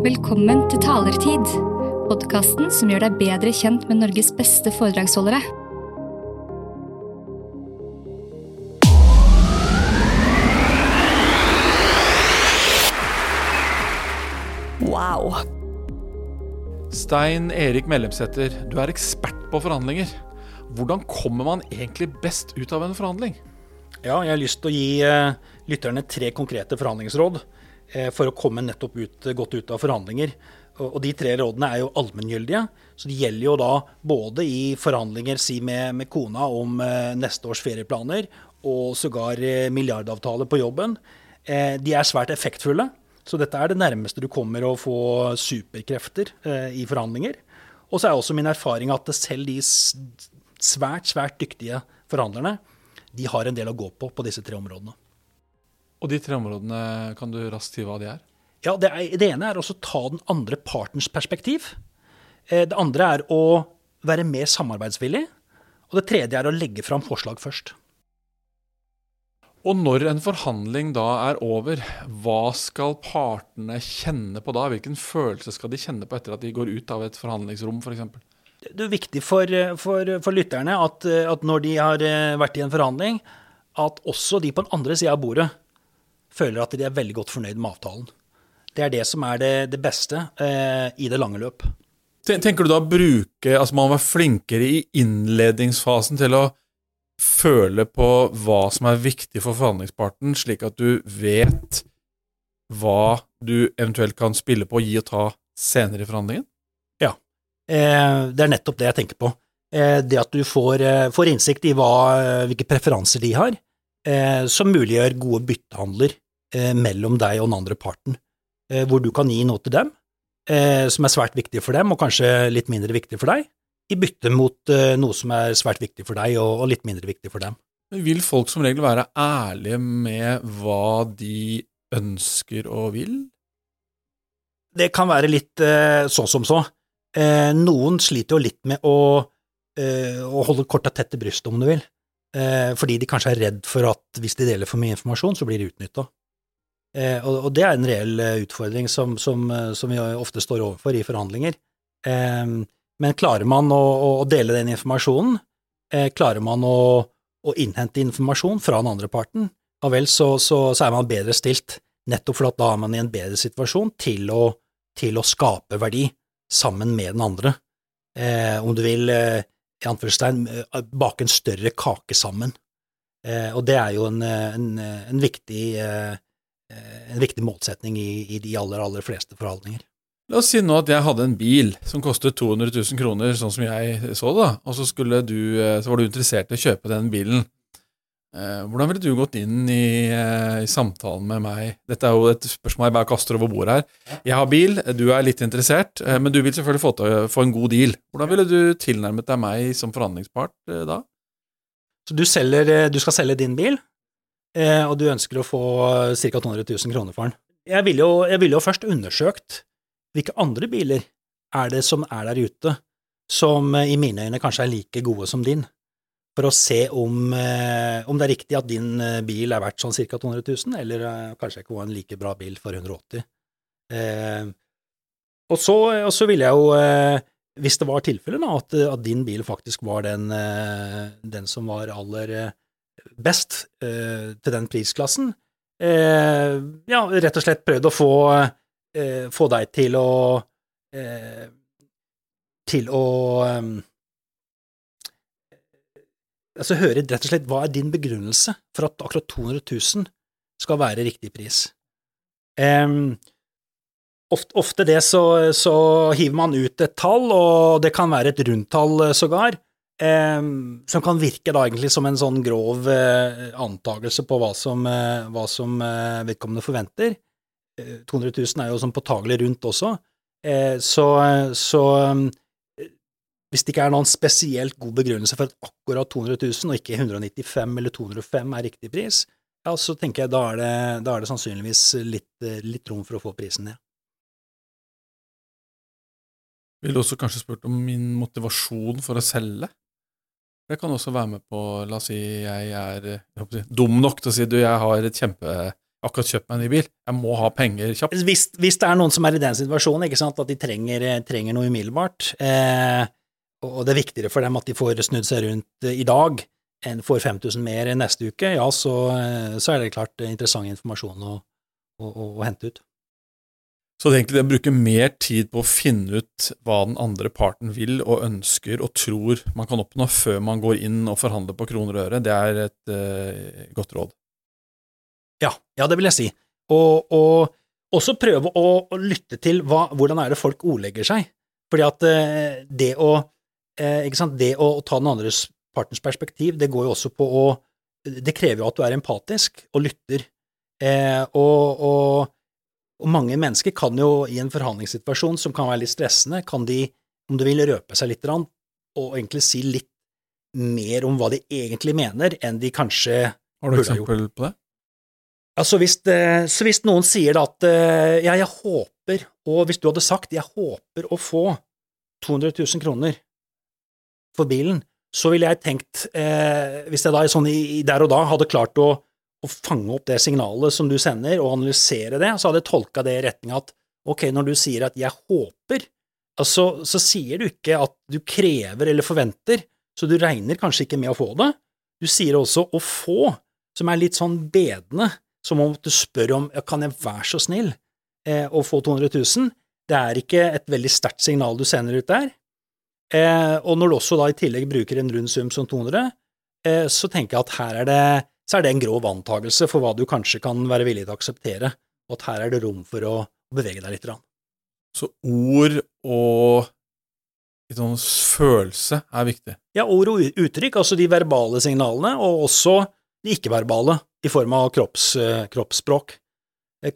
Velkommen til Talertid, podkasten som gjør deg bedre kjent med Norges beste foredragsholdere. Wow. Stein Erik Mellemsæter, du er ekspert på forhandlinger. Hvordan kommer man egentlig best ut av en forhandling? Ja, jeg har lyst til å gi eh, lytterne tre konkrete forhandlingsråd for å komme nettopp ut, godt ut av forhandlinger. Og, de tre rådene er jo allmenngyldige, så de gjelder jo da både i forhandlinger si med, med kona om eh, neste års ferieplaner, og sågar eh, milliardavtale på jobben. Eh, de er svært effektfulle, så dette er det nærmeste du kommer å få superkrefter eh, i forhandlinger. Og så er også min erfaring at selv de svært, svært dyktige forhandlerne, de har en del å gå på på disse tre områdene. Og de tre områdene, kan du raskt si hva de er? Ja, det, er, det ene er å ta den andre partens perspektiv. Eh, Det andre er å være mer samarbeidsvillig. Og det tredje er å legge fram forslag først. Og når en forhandling da er over, hva skal partene kjenne på da? Hvilken følelse skal de kjenne på etter at de går ut av et forhandlingsrom, f.eks.? Det er viktig for, for, for lytterne at, at når de har eh, vært i en forhandling, at også de på den andre sida av bordet føler at de er veldig godt fornøyd med avtalen. Det er det som er det, det beste eh, i det lange løp. Tenker du da å bruke Altså man må være flinkere i innledningsfasen til å føle på hva som er viktig for forhandlingsparten, slik at du vet hva du eventuelt kan spille på, gi og ta senere i forhandlingen? Ja. Eh, det er nettopp det jeg tenker på. Eh, det at du får, eh, får innsikt i hva, eh, hvilke preferanser de har, eh, som muliggjør gode byttehandler eh, mellom deg og den andre parten, eh, hvor du kan gi noe til dem eh, som er svært viktig for dem, og kanskje litt mindre viktig for deg, i bytte mot eh, noe som er svært viktig for deg og, og litt mindre viktig for dem. Men Vil folk som regel være ærlige med hva de ønsker og vil? det kan være litt eh, sånn som så. Eh, noen sliter jo litt med å, eh, å holde korta tett til brystet, om du vil, eh, fordi de kanskje er redd for at hvis de deler for mye informasjon, så blir de utnytta. Eh, og, og det er en reell eh, utfordring som, som, eh, som vi ofte står overfor i forhandlinger. Eh, men klarer man å, å, dele den informasjonen, eh, klarer man å, å innhente informasjon fra den andre parten, ja vel, så, så, så er man bedre stilt nettopp fordi da er man i en bedre situasjon til å, til å skape verdi sammen med den andre. Om du vil, i anførselstegn, eh, bake en større kake sammen. Eh, og det er jo en, eh, en, eh, en, viktig, eh, en viktig målsetning i, i de aller, aller fleste forhandlinger. La oss si nå at jeg hadde en bil som kostet 200 000 kroner, sånn som jeg så det, da, og så, du, så var du interessert i å kjøpe den bilen. Eh, Hvordan ville du gått inn i, eh, i samtalen med meg? Dette er jo et spørsmål jeg bare kaster over bordet her. Jeg har bil, du er litt interessert, eh, men du vil selvfølgelig få, til, få en god deal. Hvordan ville du tilnærmet deg meg som forhandlingspart da? Så du, selger, du skal selge din bil, og du ønsker å få ca. 200 000 kroner for den. Jeg ville jo, jeg ville jo først undersøkt hvilke andre biler er det som er der ute, som i mine øyne kanskje er like gode som din, for å se om, eh, om det er riktig at din eh, bil er verdt sånn ca. 200 000, eller eh, kanskje ikke var en like bra bil for 180 eh, og, så, og så ville jeg jo, eh, hvis det var tilfellet, at, at din bil faktisk var den, eh, den som var aller best til den prisklassen, ja, rett og slett prøvd å få, få deg til å til å altså høre rett og slett hva er din begrunnelse for at akkurat 200 000 skal være riktig pris. Um, ofte, ofte det så, så hiver man ut et tall, og det kan være et rundtall eh, sågar, um, som kan virke da egentlig som en sånn grov uh, antagelse på hva som, uh, hva som uh, vedkommende forventer. Eh, 200 000 er jo sånn påtagelig rundt også, så, så eh, hvis det ikke er noen spesielt god begrunnelse for at akkurat 200 000 og ikke 195 eller 205 er riktig pris, ja, så tenker jeg da er det, da er det sannsynligvis litt, litt rom for å få prisen ned. Ville også kanskje spurt om min motivasjon for å selge. Det kan også være med på La oss si jeg er jeg dum nok til å si du, jeg har et kjempe, akkurat kjøpt meg en ny bil, jeg må ha penger kjapt. Hvis, hvis det er noen som er i den situasjonen, ikke sant, at de trenger, trenger noe umiddelbart, eh, og det er viktigere for dem at de får snudd seg rundt eh, i dag enn får 5000 mer neste uke, ja, så, eh, så er det klart interessant informasjon å, å, å, å hente ut. Så det er egentlig det å bruke mer tid på å finne ut hva den andre parten vil og ønsker og tror man kan oppnå før man går inn og forhandler på kroner og øre, det er et uh, godt råd. Ja, ja, det vil jeg si. Og, og også prøve å, å lytte til hva, hvordan er det folk ordlegger seg. Fordi at uh, det å det å, å ta den andres partners perspektiv, det går jo også på å Det krever jo at du er empatisk og lytter. og, og og mange mennesker kan jo i en forhandlingssituasjon som kan være litt stressende, kan de, om du vil, røpe seg litt og egentlig si litt mer om hva de egentlig mener, enn de kanskje Har du eksempel på det? Altså hvis, det, så hvis noen sier da at eh, ja, jeg håper, og hvis du hadde sagt jeg håper å få 200 000 kroner for bilen, så ville jeg tenkt, eh, hvis jeg da sånn i, der og da hadde klart å å fange opp det signalet som du sender, og analysere det, så hadde jeg tolka det i retning at ok, når du sier at jeg håper, altså, så sier du ikke at du krever eller forventer, så du regner kanskje ikke med å få det. Du sier også å få, som er litt sånn bedende, som om du spør om kan jeg være så snill eh, å få 200 000. Det er ikke et veldig sterkt signal du sender ut der. Eh, og når du også da i tillegg bruker en rund sum som 200, eh, så tenker jeg at her er det så er det en grov antakelse for hva du kanskje kan være villig til å akseptere, og at her er det rom for å bevege deg litt. Så ord og litt sånn følelse er viktig? Ja, ord og uttrykk, altså de verbale signalene, og også de ikke-verbale, i form av kropps, eh, kroppsspråk,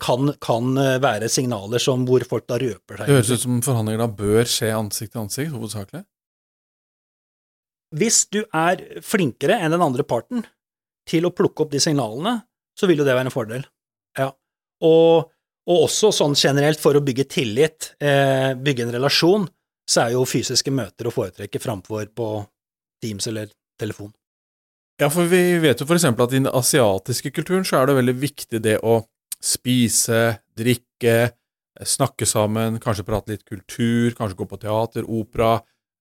kan, kan, eh, være signaler som hvor folk da røper seg. Det høres ut som forhandlinger da bør skje ansikt til ansikt, hovedsakelig? Hvis du er flinkere enn den andre parten, til å plukke opp de signalene, så vil jo det være en fordel. Ja. Og, og også sånn generelt for å bygge tillit, eh, bygge en relasjon, så er jo fysiske møter å foretrekke framfor på Teams eller telefon. Ja, for vi vet jo for eksempel at i den asiatiske kulturen så er det veldig viktig det å spise, drikke, snakke sammen, kanskje prate litt kultur, kanskje gå på teater, opera.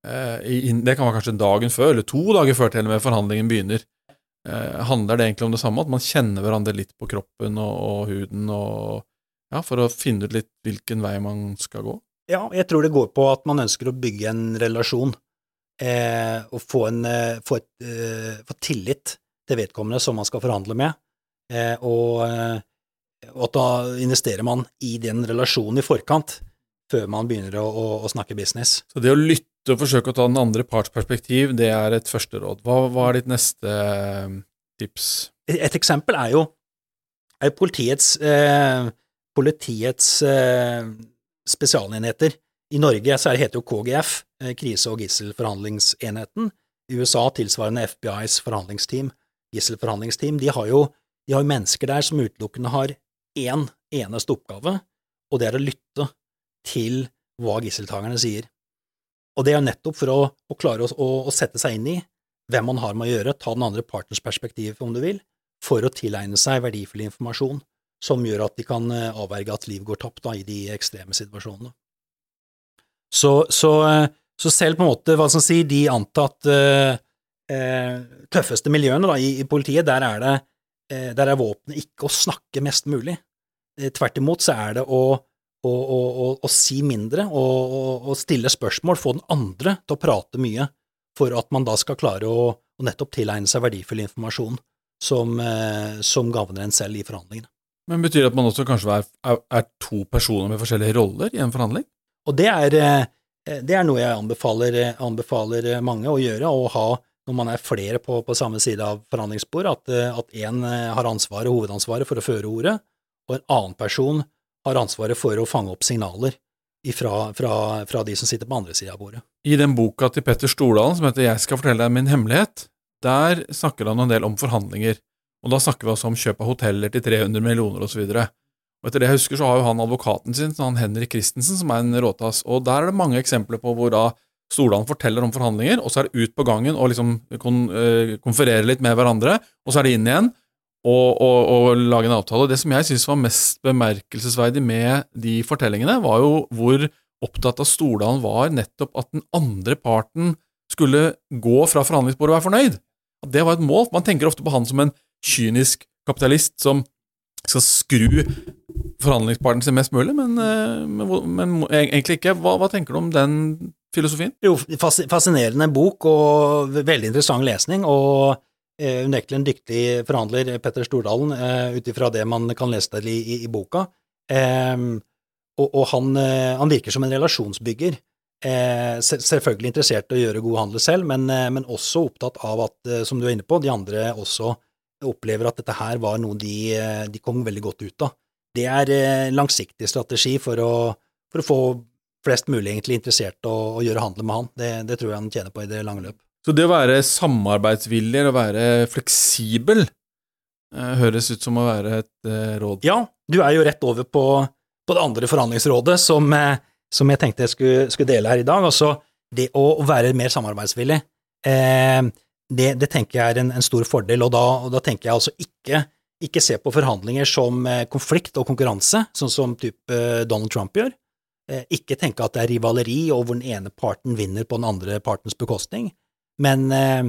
Eh, det kan være kanskje dagen før, eller to dager før til og med forhandlingen begynner. Eh, handler det egentlig om det samme, at man kjenner hverandre litt på kroppen og, og huden, og, ja, for å finne ut litt hvilken vei man skal gå? Ja, jeg tror det går på at man ønsker å bygge en relasjon, eh, og få, en, eh, få, et, eh, få, tillit til vedkommende som man skal forhandle med, eh, og, eh, og, at da investerer man i den relasjonen i forkant, før man begynner å, å, å snakke business. Så det å lytte og forsøke å ta den andre parts perspektiv, det er et første råd. Hva, hva er ditt neste eh, tips? Et eksempel er jo er politiets, eh, politiets eh, spesialenheter. I Norge så heter det jo KGF, eh, krise- og gisselforhandlingsenheten. I USA tilsvarende FBIs forhandlingsteam, gisselforhandlingsteam. De har jo de har mennesker der som utelukkende har én en eneste oppgave, og det er å lytte til hva gisseltakerne sier. Og det er nettopp for å, å klare å, å, sette seg inn i hvem man har med å gjøre, ta den andre partners perspektiv, om du vil, for å tilegne seg verdifull informasjon som gjør at de kan eh, avverge at liv går tapt da, i de ekstreme situasjonene. Så, så, eh, så, selv på en måte, hva skal man de antatt uh, uh, tøffeste miljøene da, i, i, politiet, der er det der er våpenet ikke å snakke mest mulig. Tvert imot så er det å å, si mindre og, stille spørsmål, få den andre til å prate mye, for at man da skal klare å, å nettopp tilegne seg verdifull informasjon som, eh, som gagner en selv i forhandlingene. Men Betyr det at man også kanskje er, er, er, to personer med forskjellige roller i en forhandling? Og det er, eh, det er noe jeg anbefaler, anbefaler, mange å gjøre, å ha når man er flere på, på samme side av forhandlingsbordet, at én har ansvaret, hovedansvaret for å føre ordet, og en annen person har ansvaret for å fange opp signaler fra, fra, fra de som sitter på andre sida av bordet. I den boka til Petter Stordalen som heter Jeg skal fortelle deg min hemmelighet, der snakker han en del om forhandlinger, og da snakker vi også om kjøp av hoteller til 300 millioner osv. Og etter det jeg husker, så har jo han advokaten sin, han Henrik Christensen, som er en råtass, og der er det mange eksempler på hvor da Stordalen forteller om forhandlinger, og så er det ut på gangen og liksom kon, øh, konferere litt med hverandre, og så er det inn igjen, og, og, og lage en avtale. Det som jeg syns var mest bemerkelsesverdig med de fortellingene, var jo hvor opptatt av Stordalen var nettopp at den andre parten skulle gå fra forhandlingsbordet og være fornøyd. Det var et mål. Man tenker ofte på han som en kynisk kapitalist som skal skru forhandlingspartneren sin mest mulig, men, eh, men, men egentlig ikke. Hva, hva, tenker du om den filosofien? Jo, fascinerende bok og veldig interessant lesning. og eh, unektelig en dyktig forhandler, Petter Stordalen, eh, ut ifra det man kan lese der i, i, i boka. Um, og, og han, eh, han, virker som en relasjonsbygger. Eh, selvfølgelig interessert i å gjøre god handel selv, men, men, også opptatt av at, som du er inne på, de andre også opplever at dette her var noe de, de kom veldig godt ut av. Det er langsiktig strategi for å, for å få flest mulig egentlig interessert å, å gjøre handel med han. Det, det tror jeg han tjener på i det lange løp. Så det å være samarbeidsvillig og være fleksibel eh, høres ut som å være et eh, råd? Ja, du er jo rett over på, på det andre forhandlingsrådet som, eh, som jeg tenkte jeg skulle, skulle, dele her i dag. Altså det å, være mer samarbeidsvillig, eh, det, det, tenker jeg er en, en stor fordel, og da, og da, tenker jeg altså ikke, ikke se på forhandlinger som konflikt og konkurranse, sånn som type Donald Trump gjør. Ikke tenke at det er rivaleri, og hvor den ene parten vinner på den andre partens bekostning men, eh,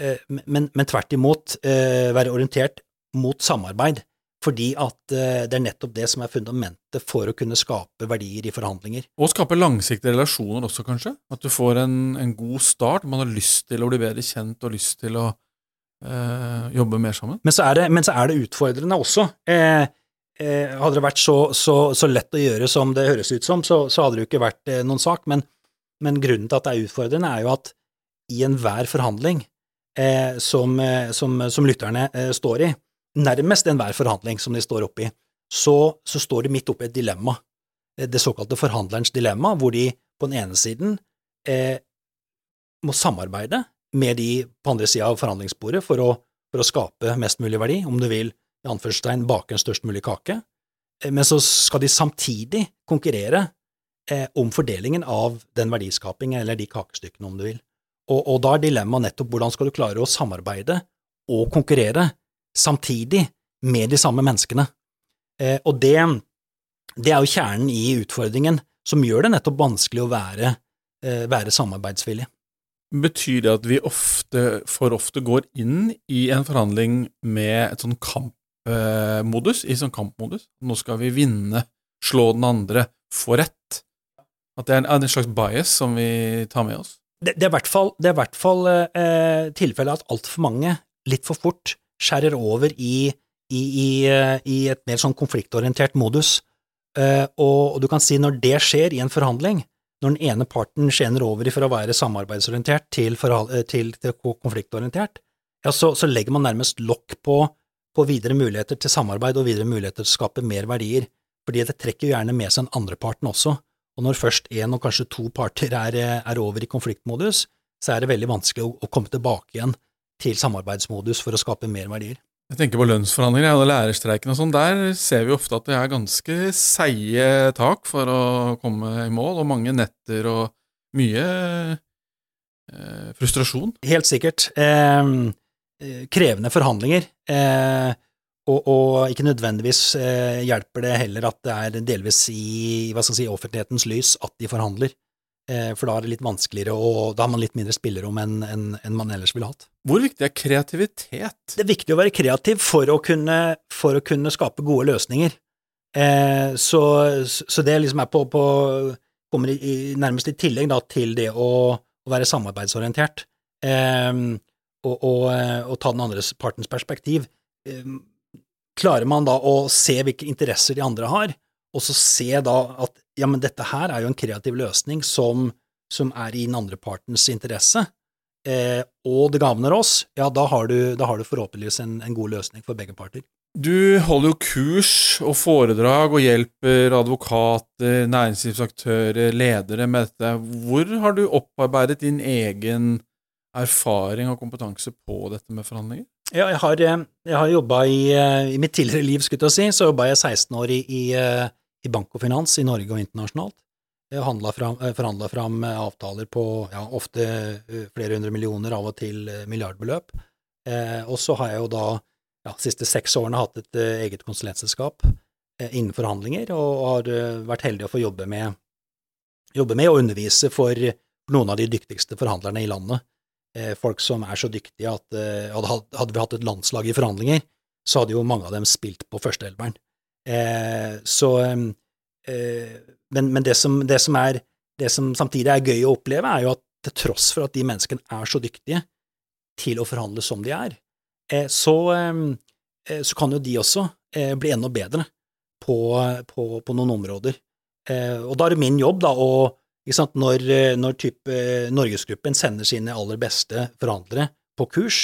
eh, men, men tvert imot eh, være orientert mot samarbeid, fordi at det er nettopp det som er fundamentet for å kunne skape verdier i forhandlinger. Og skape langsiktige relasjoner også, kanskje? At du får en, en god start, man har lyst til å bli bedre kjent og lyst til å øh, jobbe mer sammen? Men så, det, men så, er det, utfordrende også. Eh, eh, hadde det vært så, så, så, lett å gjøre som det høres ut som, så, så hadde det jo ikke vært noen sak, men, men grunnen til at det er utfordrende, er jo at i enhver forhandling eh, som, eh, som, som, lytterne eh, står i, nærmest enhver forhandling som de står oppi, så, så står de midt oppi et dilemma, eh, det såkalte forhandlerens dilemma, hvor de på den ene siden eh, må samarbeide med de på andre sida av forhandlingsbordet for å, for å, skape mest mulig verdi, om du vil, i anførselstegn, bake en størst mulig kake, eh, men så skal de samtidig konkurrere om fordelingen av den verdiskapingen eller de kakestykkene, om du vil. Og, og da er dilemmaet nettopp hvordan skal du klare å samarbeide og konkurrere samtidig med de samme menneskene. Eh, og det, det, er jo kjernen i utfordringen som gjør det nettopp vanskelig å være, eh, være samarbeidsvillig. Betyr det at vi ofte, for ofte går inn i en forhandling med et sånn kampmodus, i sånn kampmodus? Nå skal vi vinne, slå den andre, få rett? At det er en, en slags bias som vi tar med oss? det, det, er i hvert fall, det er hvert fall eh, tilfellet at altfor mange, litt for fort, skjærer over i, i, i, eh, i et mer sånn konfliktorientert modus. Eh, og, og, du kan si når det skjer i en forhandling, når den ene parten skjener over fra å være samarbeidsorientert til, forhold, eh, til, til konfliktorientert, ja, så, så, legger man nærmest lokk på, på videre muligheter til samarbeid og videre muligheter til å skape mer verdier, fordi det trekker jo gjerne med seg den andre parten også. Og når først én og kanskje to parter er, er, over i konfliktmodus, så er det veldig vanskelig å, å, komme tilbake igjen til samarbeidsmodus for å skape mer verdier. Jeg tenker på lønnsforhandlinger og lærerstreiken og sånn. Der ser vi ofte at det er ganske seige tak for å komme i mål, og mange netter og mye eh, frustrasjon. Helt sikkert. Eh, eh krevende forhandlinger. Eh, og, og, ikke nødvendigvis eh, hjelper det heller at det er delvis i hva skal jeg si, offentlighetens lys at de forhandler, eh, for da er det litt vanskeligere, og da har man litt mindre spillerom enn en, en man ellers ville hatt. Hvor viktig er kreativitet? Det er viktig å være kreativ for å kunne, for å kunne skape gode løsninger. Eh, så, så, det liksom er på, på kommer i, nærmest i tillegg da, til det å, å være samarbeidsorientert eh, og, og, eh, og, ta den andre partens perspektiv. Eh, klarer man da å se hvilke interesser de andre har, og så se da at ja, men dette her er jo en kreativ løsning som, som er i den andre partens interesse, eh, og det gagner oss, ja, da har du, da har du forhåpentligvis en, en, god løsning for begge parter. Du holder jo kurs og foredrag og hjelper advokater, næringslivsaktører, ledere med dette. Hvor har du opparbeidet din egen erfaring og kompetanse på dette med forhandlinger? Ja, jeg har, eh, jeg har jobba i, eh, i, mitt tidligere liv, skulle jeg si, så jobba jeg 16 år i, i, eh, i, bank og finans i Norge og internasjonalt. Forhandla fram avtaler på ja, ofte flere hundre millioner, av og til milliardbeløp. Eh, og så har jeg jo da ja, siste seks årene hatt et eget konsulentselskap eh, innen forhandlinger, og har vært heldig å få jobbe med, jobbe med og undervise for noen av de dyktigste forhandlerne i landet. Eh, folk som er så dyktige at eh, hadde, vi hatt et landslag i forhandlinger, så hadde jo mange av dem spilt på førsteelveren. Eh, så Men, men det, som, det, som er, det som samtidig er gøy å oppleve, er jo at til tross for at de menneskene er så dyktige til å forhandle som de er, så, så kan jo de også bli enda bedre på, på, på noen områder. Og da er det min jobb da å når, når type Norgesgruppen sender sine aller beste forhandlere på kurs,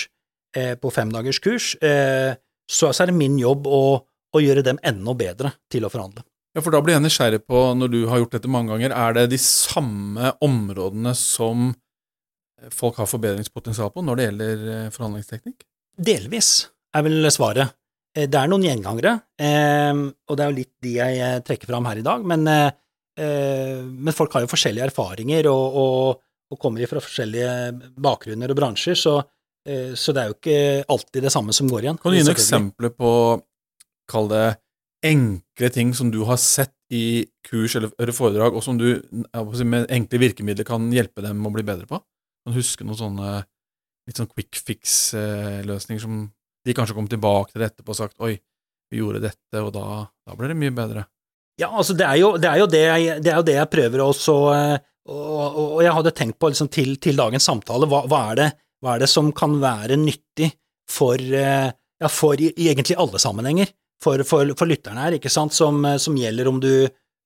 på femdagerskurs, så er det min jobb å, å gjøre dem enda bedre til å forhandle. Ja, for da blir jeg nysgjerrig på, når du har gjort dette mange ganger, er det de samme områdene som folk har forbedringspotensial på når det gjelder eh, forhandlingsteknikk? Delvis er vel svaret. Eh, det er noen gjengangere, eh, og det er jo litt de jeg trekker fram her i dag, men, men folk har jo forskjellige erfaringer og, og, og kommer fra forskjellige bakgrunner og bransjer, så, så, det er jo ikke alltid det samme som går igjen. Kan du gi noen eksempler på, kall det, enkle ting som du har sett i kurs eller foredrag, og som du med enkle virkemidler kan hjelpe dem å bli bedre på? Kan du huske noen sånne litt sånn quick fix-løsninger som de kanskje kom tilbake til etterpå og sagt oi, vi gjorde dette, og da, da ble det mye bedre? Ja, altså det er jo det, er jo det, jeg, det, er jo det jeg prøver også og, og, og jeg hadde tenkt på liksom til, til, dagens samtale, hva, hva, er hva, er det, som kan være nyttig for, ja, for i, i egentlig alle sammenhenger? for, for, for lytterne her, ikke sant, som, som gjelder om du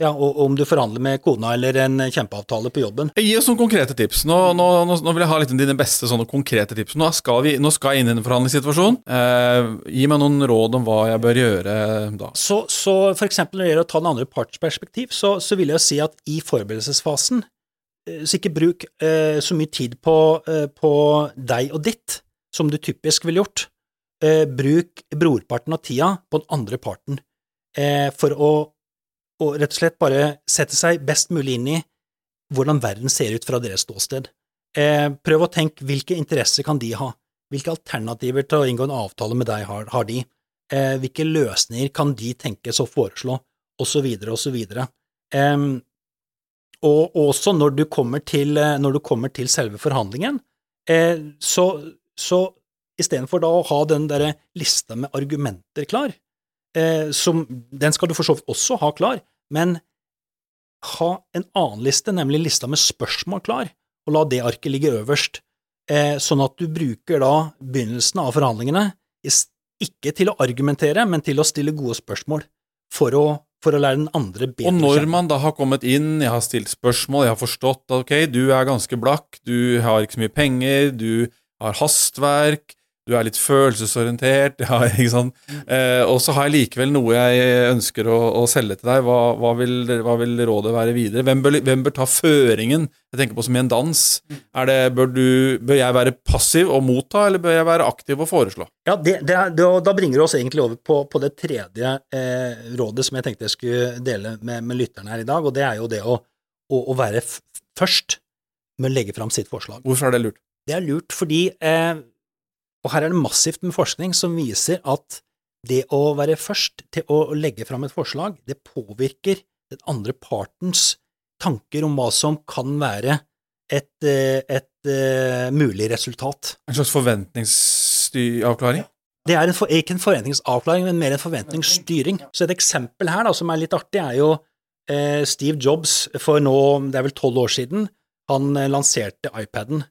ja, og om du forhandler med kona eller en kjempeavtale på jobben. Gi oss noen konkrete tips. Nå, nå, nå, nå vil jeg ha litt dine beste sånne konkrete tips. Nå skal, vi, skal jeg inn i en forhandlingssituasjon. Eh, gi meg noen råd om hva jeg bør gjøre da. Så, så eksempel når det gjelder å ta den andre parts perspektiv, så, så vil jeg si at i forberedelsesfasen, eh, så ikke bruk eh, så mye tid på, eh, på deg og ditt som du typisk ville gjort eh, bruk brorparten av tida på den andre parten eh, for å, å, rett og slett bare sette seg best mulig inn i hvordan verden ser ut fra deres ståsted. Eh, prøv å tenke hvilke interesser kan de ha, hvilke alternativer til å inngå en avtale med deg har, har de, eh, hvilke løsninger kan de tenkes å foreslå, og så videre og og også når du kommer til, eh, du kommer til selve forhandlingen, eh, så, så istedenfor da å ha den derre lista med argumenter klar, eh, som Den skal du for så vidt også ha klar, men ha en annen liste, nemlig lista med spørsmål klar, og la det arket ligge øverst, eh, sånn at du bruker da begynnelsen av forhandlingene ikke til å argumentere, men til å stille gode spørsmål for å, for å lære den andre bedre Og når man da har kommet inn, jeg har stilt spørsmål, jeg har forstått at ok, du er ganske blakk, du har ikke så mye penger, du har hastverk, du er litt følelsesorientert, ja, ikke sant. Eh, og så har jeg likevel noe jeg ønsker å, å selge til deg. Hva, hva, vil, hva, vil, rådet være videre? Hvem bør, hvem bør, ta føringen? Jeg tenker på som i en dans. Det, bør, du, bør, jeg være passiv og motta, eller bør jeg være aktiv og foreslå? Ja, det, det Da bringer det oss egentlig over på, på det tredje eh, rådet som jeg tenkte jeg skulle dele med, med, lytterne her i dag, og det er jo det å, å, å være først med å legge fram sitt forslag. Hvorfor er det lurt? Det er lurt fordi eh, og her er det massivt med forskning som viser at det å være først til å legge fram et forslag, det påvirker den andre partens tanker om hva som kan være et, eh, et, et eh, mulig resultat. En slags forventningsavklaring? Det er en for, ikke en forventningsavklaring, men mer en forventningsstyring. Så et eksempel her da, som er litt artig, er jo eh, Steve Jobs for nå, det er vel tolv år siden, han eh, lanserte iPaden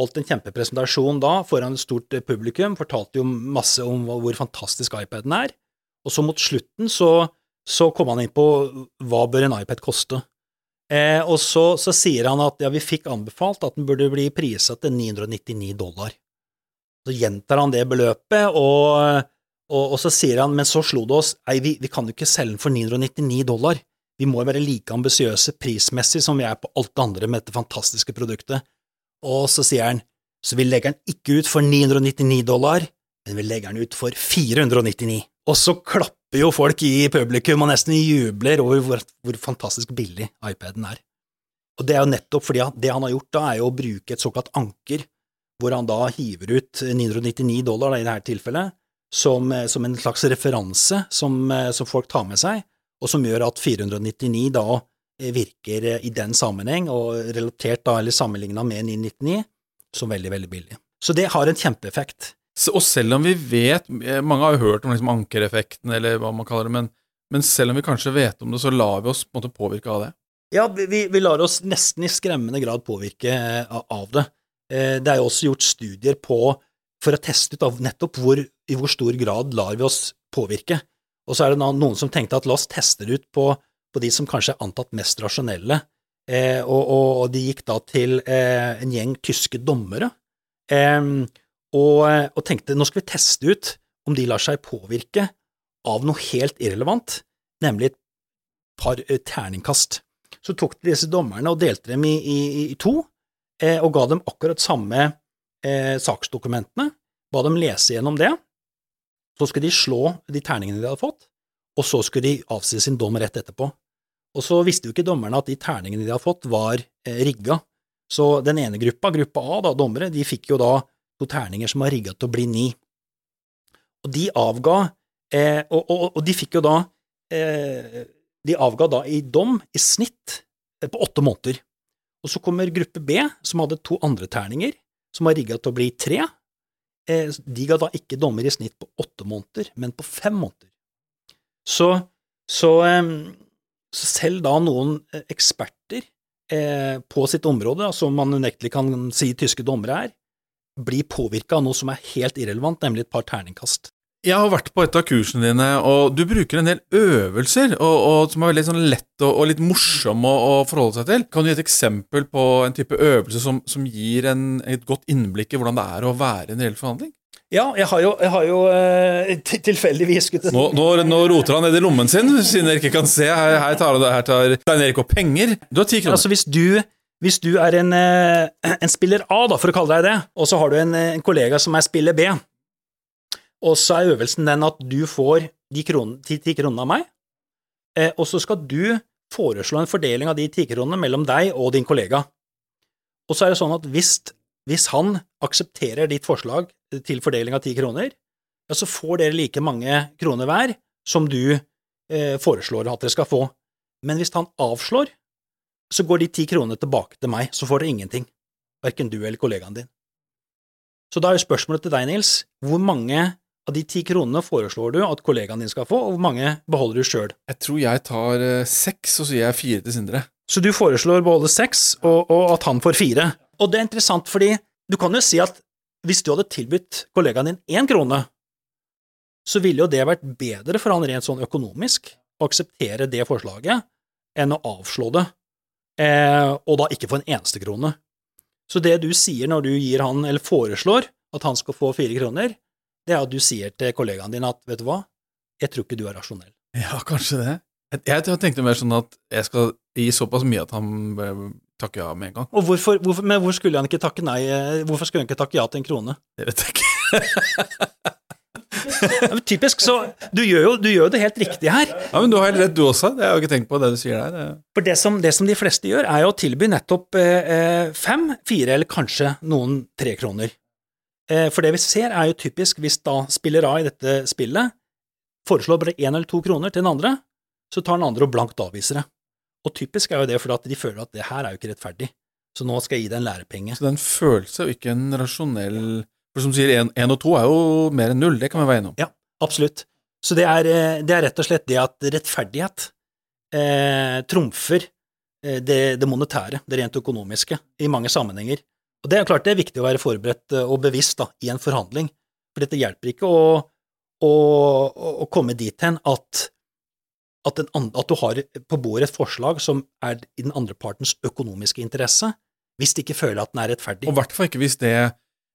holdt en kjempepresentasjon da foran et stort eh, publikum, fortalte jo masse om hvor fantastisk iPaden er, og så mot slutten så, så kom han inn på hva bør en iPad koste. Eh, og så, så, sier han at ja, vi fikk anbefalt at den burde bli priset til 999 dollar. Så gjentar han det beløpet, og, og, og, så sier han, men så slo det oss, nei, vi, vi kan jo ikke selge den for 999 dollar, vi må være like ambisiøse prismessig som vi er på alt det andre med dette fantastiske produktet. Og så sier han så vi legger den ikke ut for 999 dollar, men vi legger den ut for 499. Og så klapper jo folk i publikum og nesten jubler over hvor, hvor fantastisk billig iPaden er. Og det er jo nettopp fordi det han har gjort da, er jo å bruke et såkalt anker, hvor han da hiver ut 999 dollar da, i dette tilfellet, som, eh, som en slags referanse som, eh, som folk tar med seg, og som gjør at 499 da virker i den sammenheng, og relatert da, eller sammenligna med 999, som veldig, veldig billig. Så det har en kjempeeffekt. Så- Og selv om vi vet eh, Mange har jo hørt om liksom ankereffekten, eller hva man kaller det, men, men selv om vi kanskje vet om det, så lar vi oss på en måte påvirke av det. Ja, vi, vi- lar oss nesten i skremmende grad påvirke eh, av av det. Eh, Det er jo også gjort studier på for å teste ut av nettopp hvor, i hvor stor grad lar vi oss påvirke. Og så er det noen som tenkte at la oss teste det ut på, på de som kanskje er antatt mest rasjonelle, eh, og, og, og de gikk da til eh, en gjeng tyske dommere, eh, og, og tenkte nå skal vi teste ut om de lar seg påvirke av noe helt irrelevant, nemlig et par eh, terningkast. Så tok de disse dommerne og delte dem i, i, i to, eh, og ga dem akkurat samme eh, saksdokumentene, ba dem lese gjennom det, så skulle de slå de terningene de hadde fått, og så skulle de avsi sin dom rett etterpå. Og så visste jo ikke dommerne at de terningene de hadde fått, var eh, rigga. Så den ene gruppa, gruppa A, da, dommere, de fikk jo da to terninger som var rigga til å bli ni. Og de avga, eh, og, og, og de fikk jo da eh, De avga da i dom i snitt eh, på åtte måneder. Og så kommer gruppe B, som hadde to andre terninger, som var rigga til å bli tre. Eh, de ga da ikke dommer i snitt på åtte måneder, men på fem måneder. Så, så, eh, så selv da noen eh, eksperter eh, på sitt område, som man unektelig kan si tyske dommere er, blir påvirka av noe som er helt irrelevant, nemlig et par terningkast. Jeg har vært på et av kursene dine, og du bruker en del øvelser og, og, som er veldig sånn lett og, og litt morsomme å, å forholde seg til. Kan du gi et eksempel på en type øvelse som, som gir en, et godt innblikk i hvordan det er å være i en reell forhandling? Ja, jeg har jo, jeg har jo eh, til- tilfeldigvis skutt Nå, nå, nå roter han ned i lommen sin, siden dere ikke kan se. Her, her tar, her tar Stein Erik opp penger. Du har ti kroner. Altså hvis du, hvis du er en, eh, en spiller A, da, for å kalle deg det, og så har du en, eh, en kollega som er spiller B, og så er øvelsen den at du får de kron- ti, ti kronene av meg, eh, og så skal du foreslå en fordeling av de ti kronene mellom deg og din kollega. Og så er det sånn at hvis, hvis han aksepterer ditt forslag til fordeling av ti kroner, ja, så får dere like mange kroner hver som du eh, foreslår at dere skal få. Men hvis han avslår, så går de ti kronene tilbake til meg, så får dere ingenting, verken du eller kollegaen din. Så da er jo spørsmålet til deg, Nils, hvor mange av de ti kronene foreslår du at kollegaen din skal få, og hvor mange beholder du sjøl? Jeg tror jeg tar eh, seks, og så gir jeg fire til Sindre. Så du foreslår å beholde seks, og, og at han får fire. Og det er interessant, fordi du kan jo si at hvis du hadde tilbudt kollegaen din én krone, så ville jo det vært bedre for han rent sånn økonomisk å akseptere det forslaget enn å avslå det, eh, og da ikke få en eneste krone. Så det du sier når du gir han, eller foreslår at han skal få fire kroner, det er at du sier til kollegaen din at vet du hva, jeg tror ikke du er rasjonell. Ja, kanskje det. Jeg, jeg tenkte mer sånn at jeg skal gi såpass mye at han takker ja med en gang. Og hvorfor, hvorfor, men hvor skulle han ikke takke nei, eh, hvorfor skulle han ikke takke ja til en krone? Det vet jeg ikke. Ja, typisk, så du gjør, jo, du gjør jo det helt riktig her. Ja, men du har helt rett, du også. Det har jeg jo ikke tenkt på, det du sier der. For det som, det som de fleste gjør, er jo å tilby nettopp eh, eh, fem, fire eller kanskje noen tre kroner. Eh, for det vi ser, er jo typisk hvis da spiller A i dette spillet foreslår bare én eller to kroner til den andre, så tar den andre og blankt avviser det. Og typisk er jo det fordi at de føler at det her er jo ikke rettferdig, så nå skal jeg gi deg en lærepenge. Så det er en følelse og ikke en rasjonell For som du sier, én og to er jo mer enn null, det kan vi være enige om. Ja, absolutt. Så det er, eh, det er rett og slett det at rettferdighet eh, trumfer eh, det, det monetære, det rent økonomiske, i mange sammenhenger. Og det er klart det er viktig å være forberedt eh, og bevisst da, i en forhandling, for dette hjelper ikke å, å, å komme dit hen at, at, andre, at du har på bordet et forslag som er i den andre partens økonomiske interesse, hvis de ikke føler at den er rettferdig. Og i hvert fall ikke hvis det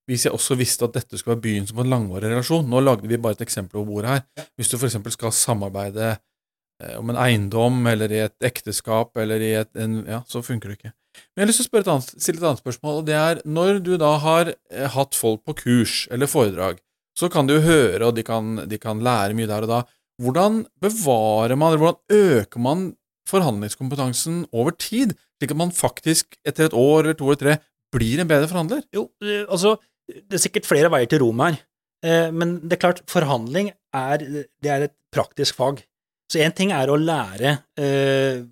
hvis jeg også visste at dette skulle være begynnelsen på en langvarig relasjon. Nå lagde vi bare et eksempel på bordet her. Hvis du f.eks. skal samarbeide eh, om en eiendom, eller i et ekteskap, eller i et en, Ja, så funker det ikke. Men jeg har lyst til å annet, stille et annet spørsmål, og det er når du da har eh, hatt folk på kurs eller foredrag, så kan jo høre, og de kan, de kan lære mye der og da. Hvordan bevarer man, eller hvordan øker man forhandlingskompetansen over tid, slik at man faktisk etter et år eller to eller tre blir en bedre forhandler? Jo, altså, det er sikkert flere veier til Rom her. Eh, men det er klart, forhandling er, det er et praktisk fag. Så én ting er å lære eh,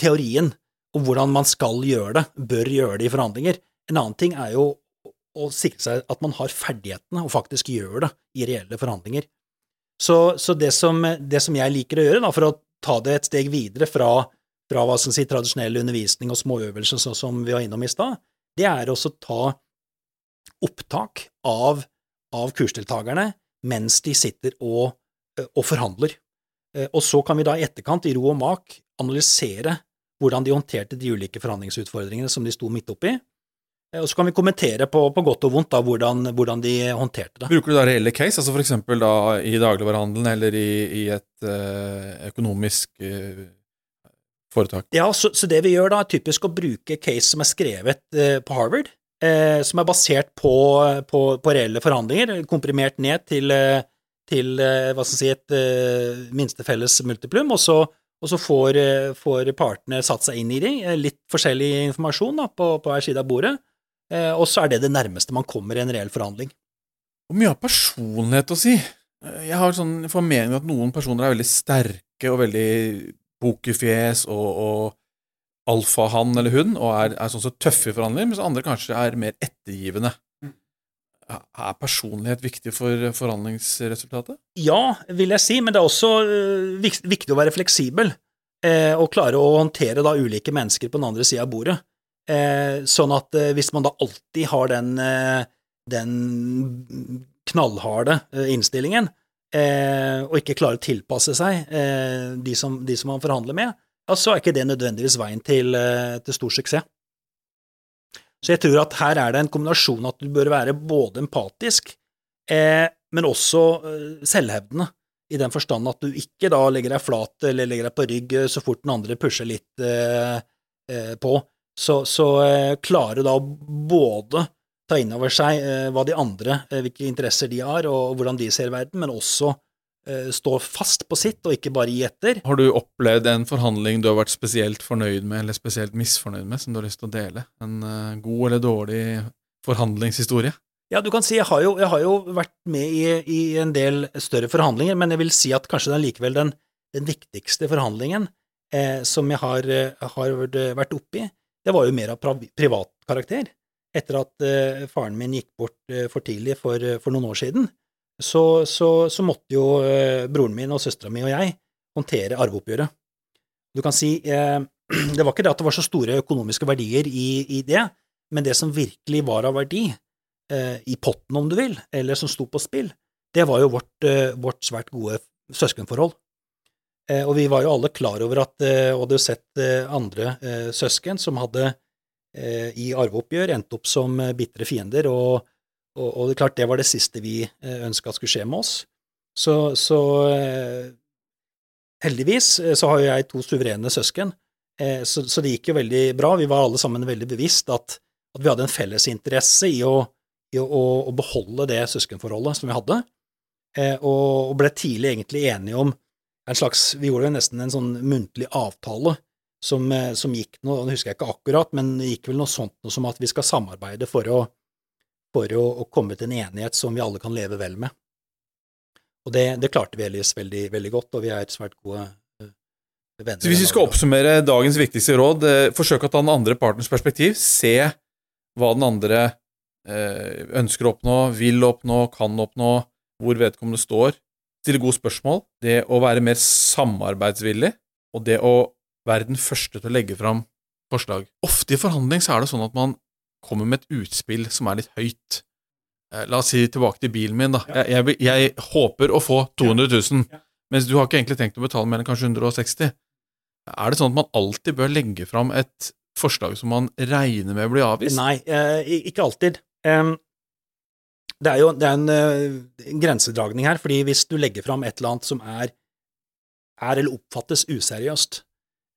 teorien om hvordan man skal gjøre det, bør gjøre det i forhandlinger. En annen ting er jo å sikre seg at man har ferdighetene og faktisk gjør det i reelle forhandlinger. Så, så det, som, det, som, jeg liker å gjøre, da, for å ta det et steg videre fra, fra hva skal si, tradisjonell undervisning og småøvelser, sånn som vi var innom i stad, det er også å ta opptak av, av kursdeltakerne mens de sitter og, og forhandler. Og så kan vi da i etterkant, i ro og mak, analysere hvordan de håndterte de ulike forhandlingsutfordringene som de sto midt oppi, og så kan vi kommentere på, på godt og vondt da, hvordan, hvordan, de håndterte det. Bruker du da reelle case, altså f.eks. da i dagligvarehandelen eller i, i et øh, økonomisk øh, foretak? Ja, så, så, det vi gjør da, er typisk å bruke case som er skrevet uh, på Harvard, som er basert på, på, på, reelle forhandlinger, komprimert ned til, til hva skal jeg si, et minstefelles multiplum, og så, og så får, får, partene satt seg inn i det, litt forskjellig informasjon da, på, på hver side av bordet. Eh, og så er det det nærmeste man kommer i en reell forhandling. Og mye av personlighet å si. Eh, jeg har sånn formening at noen personer er veldig sterke og veldig pokerfjes og, og alfahann eller hun, og er, er sånn så tøffe i forhandlinger, mens andre kanskje er mer ettergivende. Mm. Er personlighet viktig for forhandlingsresultatet? Ja, vil jeg si, men det er også eh, viktig å være fleksibel og klare å håndtere da ulike mennesker på den andre sida av bordet. Eh, sånn at eh, hvis man da alltid har den, eh, den knallharde eh, innstillingen, eh, og ikke klarer å tilpasse seg eh, de som, de, som, man forhandler med, ja, så er ikke det nødvendigvis veien til, til stor suksess. Så jeg tror at her er det en kombinasjon at du bør være både empatisk, men også selvhevdende, i den forstand at du ikke da legger deg flat eller legger deg på rygg så fort den andre pusher litt på så, så eh, klare da både ta inn over seg eh, hva de andre, eh, hvilke interesser de har, og hvordan de ser verden, men også stå fast på sitt, og ikke bare gi etter. Har du opplevd en forhandling du har vært spesielt fornøyd med, eller spesielt misfornøyd med, som du har lyst til å dele? En god eller dårlig forhandlingshistorie? Ja, du kan si jeg har jo, jeg har jo vært med i, i, en del større forhandlinger, men jeg vil si at kanskje det er likevel den, den viktigste forhandlingen eh, som jeg har, har vært oppe i, det var jo mer av privat karakter. Etter at uh, faren min gikk bort uh, for tidlig for, uh, for, noen år siden, så, så, så måtte jo broren min og søstera mi og jeg håndtere arveoppgjøret. Du kan si det var ikke det at det var så store økonomiske verdier i, i det, men det som virkelig var av verdi, i potten om du vil, eller som sto på spill, det var jo vårt, vårt svært gode søskenforhold. Eh, og vi var jo alle klar over at eh, og hadde sett eh, andre søsken som hadde i arveoppgjør endt opp som bitre fiender, og, og, og, det klart det var det siste vi ønska skulle skje med oss. Så, så heldigvis så har jo jeg to suverene søsken, så, så, det gikk jo veldig bra. Vi var alle sammen veldig bevisst at, at vi hadde en felles interesse i å, i å, å beholde det søskenforholdet som vi hadde, og, og ble tidlig egentlig enige om en slags Vi gjorde jo nesten en sånn muntlig avtale som, eh, som gikk Nå husker jeg ikke akkurat, men det gikk vel noe sånt noe som at vi skal samarbeide for å, for å, å komme til en enighet som vi alle kan leve vel med. Og det, det klarte vi ellers veldig, veldig godt, og vi er svært gode uh, venner. Så hvis vi skal oppsummere dagens viktigste råd, uh, forsøk å ta den andre partens perspektiv, se hva den andre ønsker å oppnå, vil oppnå, kan oppnå, hvor vedkommende står, stille gode spørsmål, det å være mer samarbeidsvillig, og det å være den første til å legge fram forslag. Ofte i forhandling så er det sånn at man kommer med et utspill som er litt høyt. Eh, la oss si tilbake til bilen min, da. Jeg, jeg, jeg håper å få 200 000, mens du har ikke egentlig tenkt å betale mer enn kanskje 160 Er det sånn at man alltid bør legge fram et forslag som man regner med blir avvist? Nei, eh, ikke alltid. Um, det er jo det er en, en grensedragning her, fordi hvis du legger fram et eller annet som er, er eller oppfattes useriøst,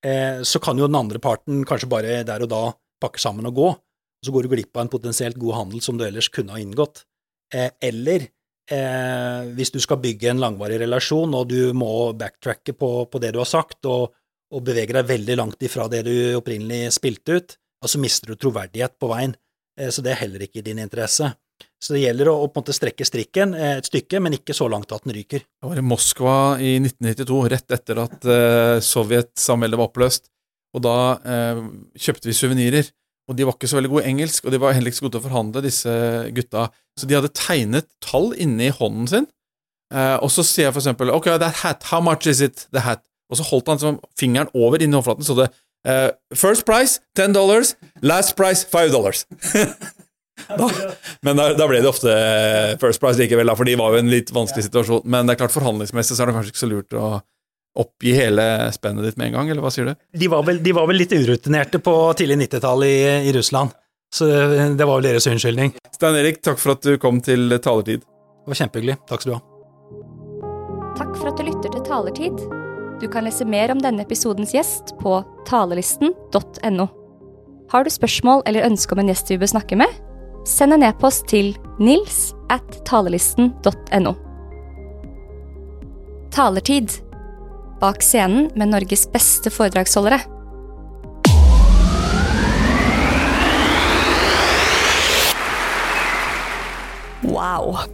eh, så kan jo den andre parten kanskje bare der og da pakke sammen og gå, og så går du glipp av en potensielt god handel som du ellers kunne ha inngått. Eh, eller eh, hvis du skal bygge en langvarig relasjon, og du må backtracke på, på det du har sagt, og, og bevege deg veldig langt ifra det du opprinnelig spilte ut, så mister du troverdighet på veien, eh, så det er heller ikke i din interesse. Så det gjelder å, å på en måte strekke strikken eh, et stykke, men ikke så langt at den ryker. Jeg var i Moskva i 1992, rett etter at eh, Sovjetsamveldet var oppløst. Og da eh, kjøpte vi suvenirer. Og de var ikke så veldig gode i engelsk, og de var heller ikke så gode til å forhandle, disse gutta. Så de hadde tegnet tall inni hånden sin. Eh, og så sier jeg for eksempel Ok, that hat, how much is it, the hat? Og så holdt han fingeren over inni håndflaten, så det eh, First price, ten dollars. Last price, five dollars. da, men da, da ble det ofte eh, first price likevel, da, for de var jo i en litt vanskelig situasjon. Men det er klart, forhandlingsmessig så er det kanskje ikke så lurt å oppgi hele spennet ditt med en gang, eller hva sier du? De var vel, de var vel litt urutinerte på tidlig 90-tall i, i Russland, så det, det var vel deres unnskyldning. Stein Erik, takk for at du kom til Talertid. Det var kjempehyggelig. Takk skal du ha. Takk for at du lytter til Talertid. Du kan lese mer om denne episodens gjest på talelisten.no. Har du spørsmål eller ønske om en gjest vi bør snakke med? Send en e-post til nils at talelisten.no. Talertid. Bak scenen med Norges beste foredragsholdere. Wow.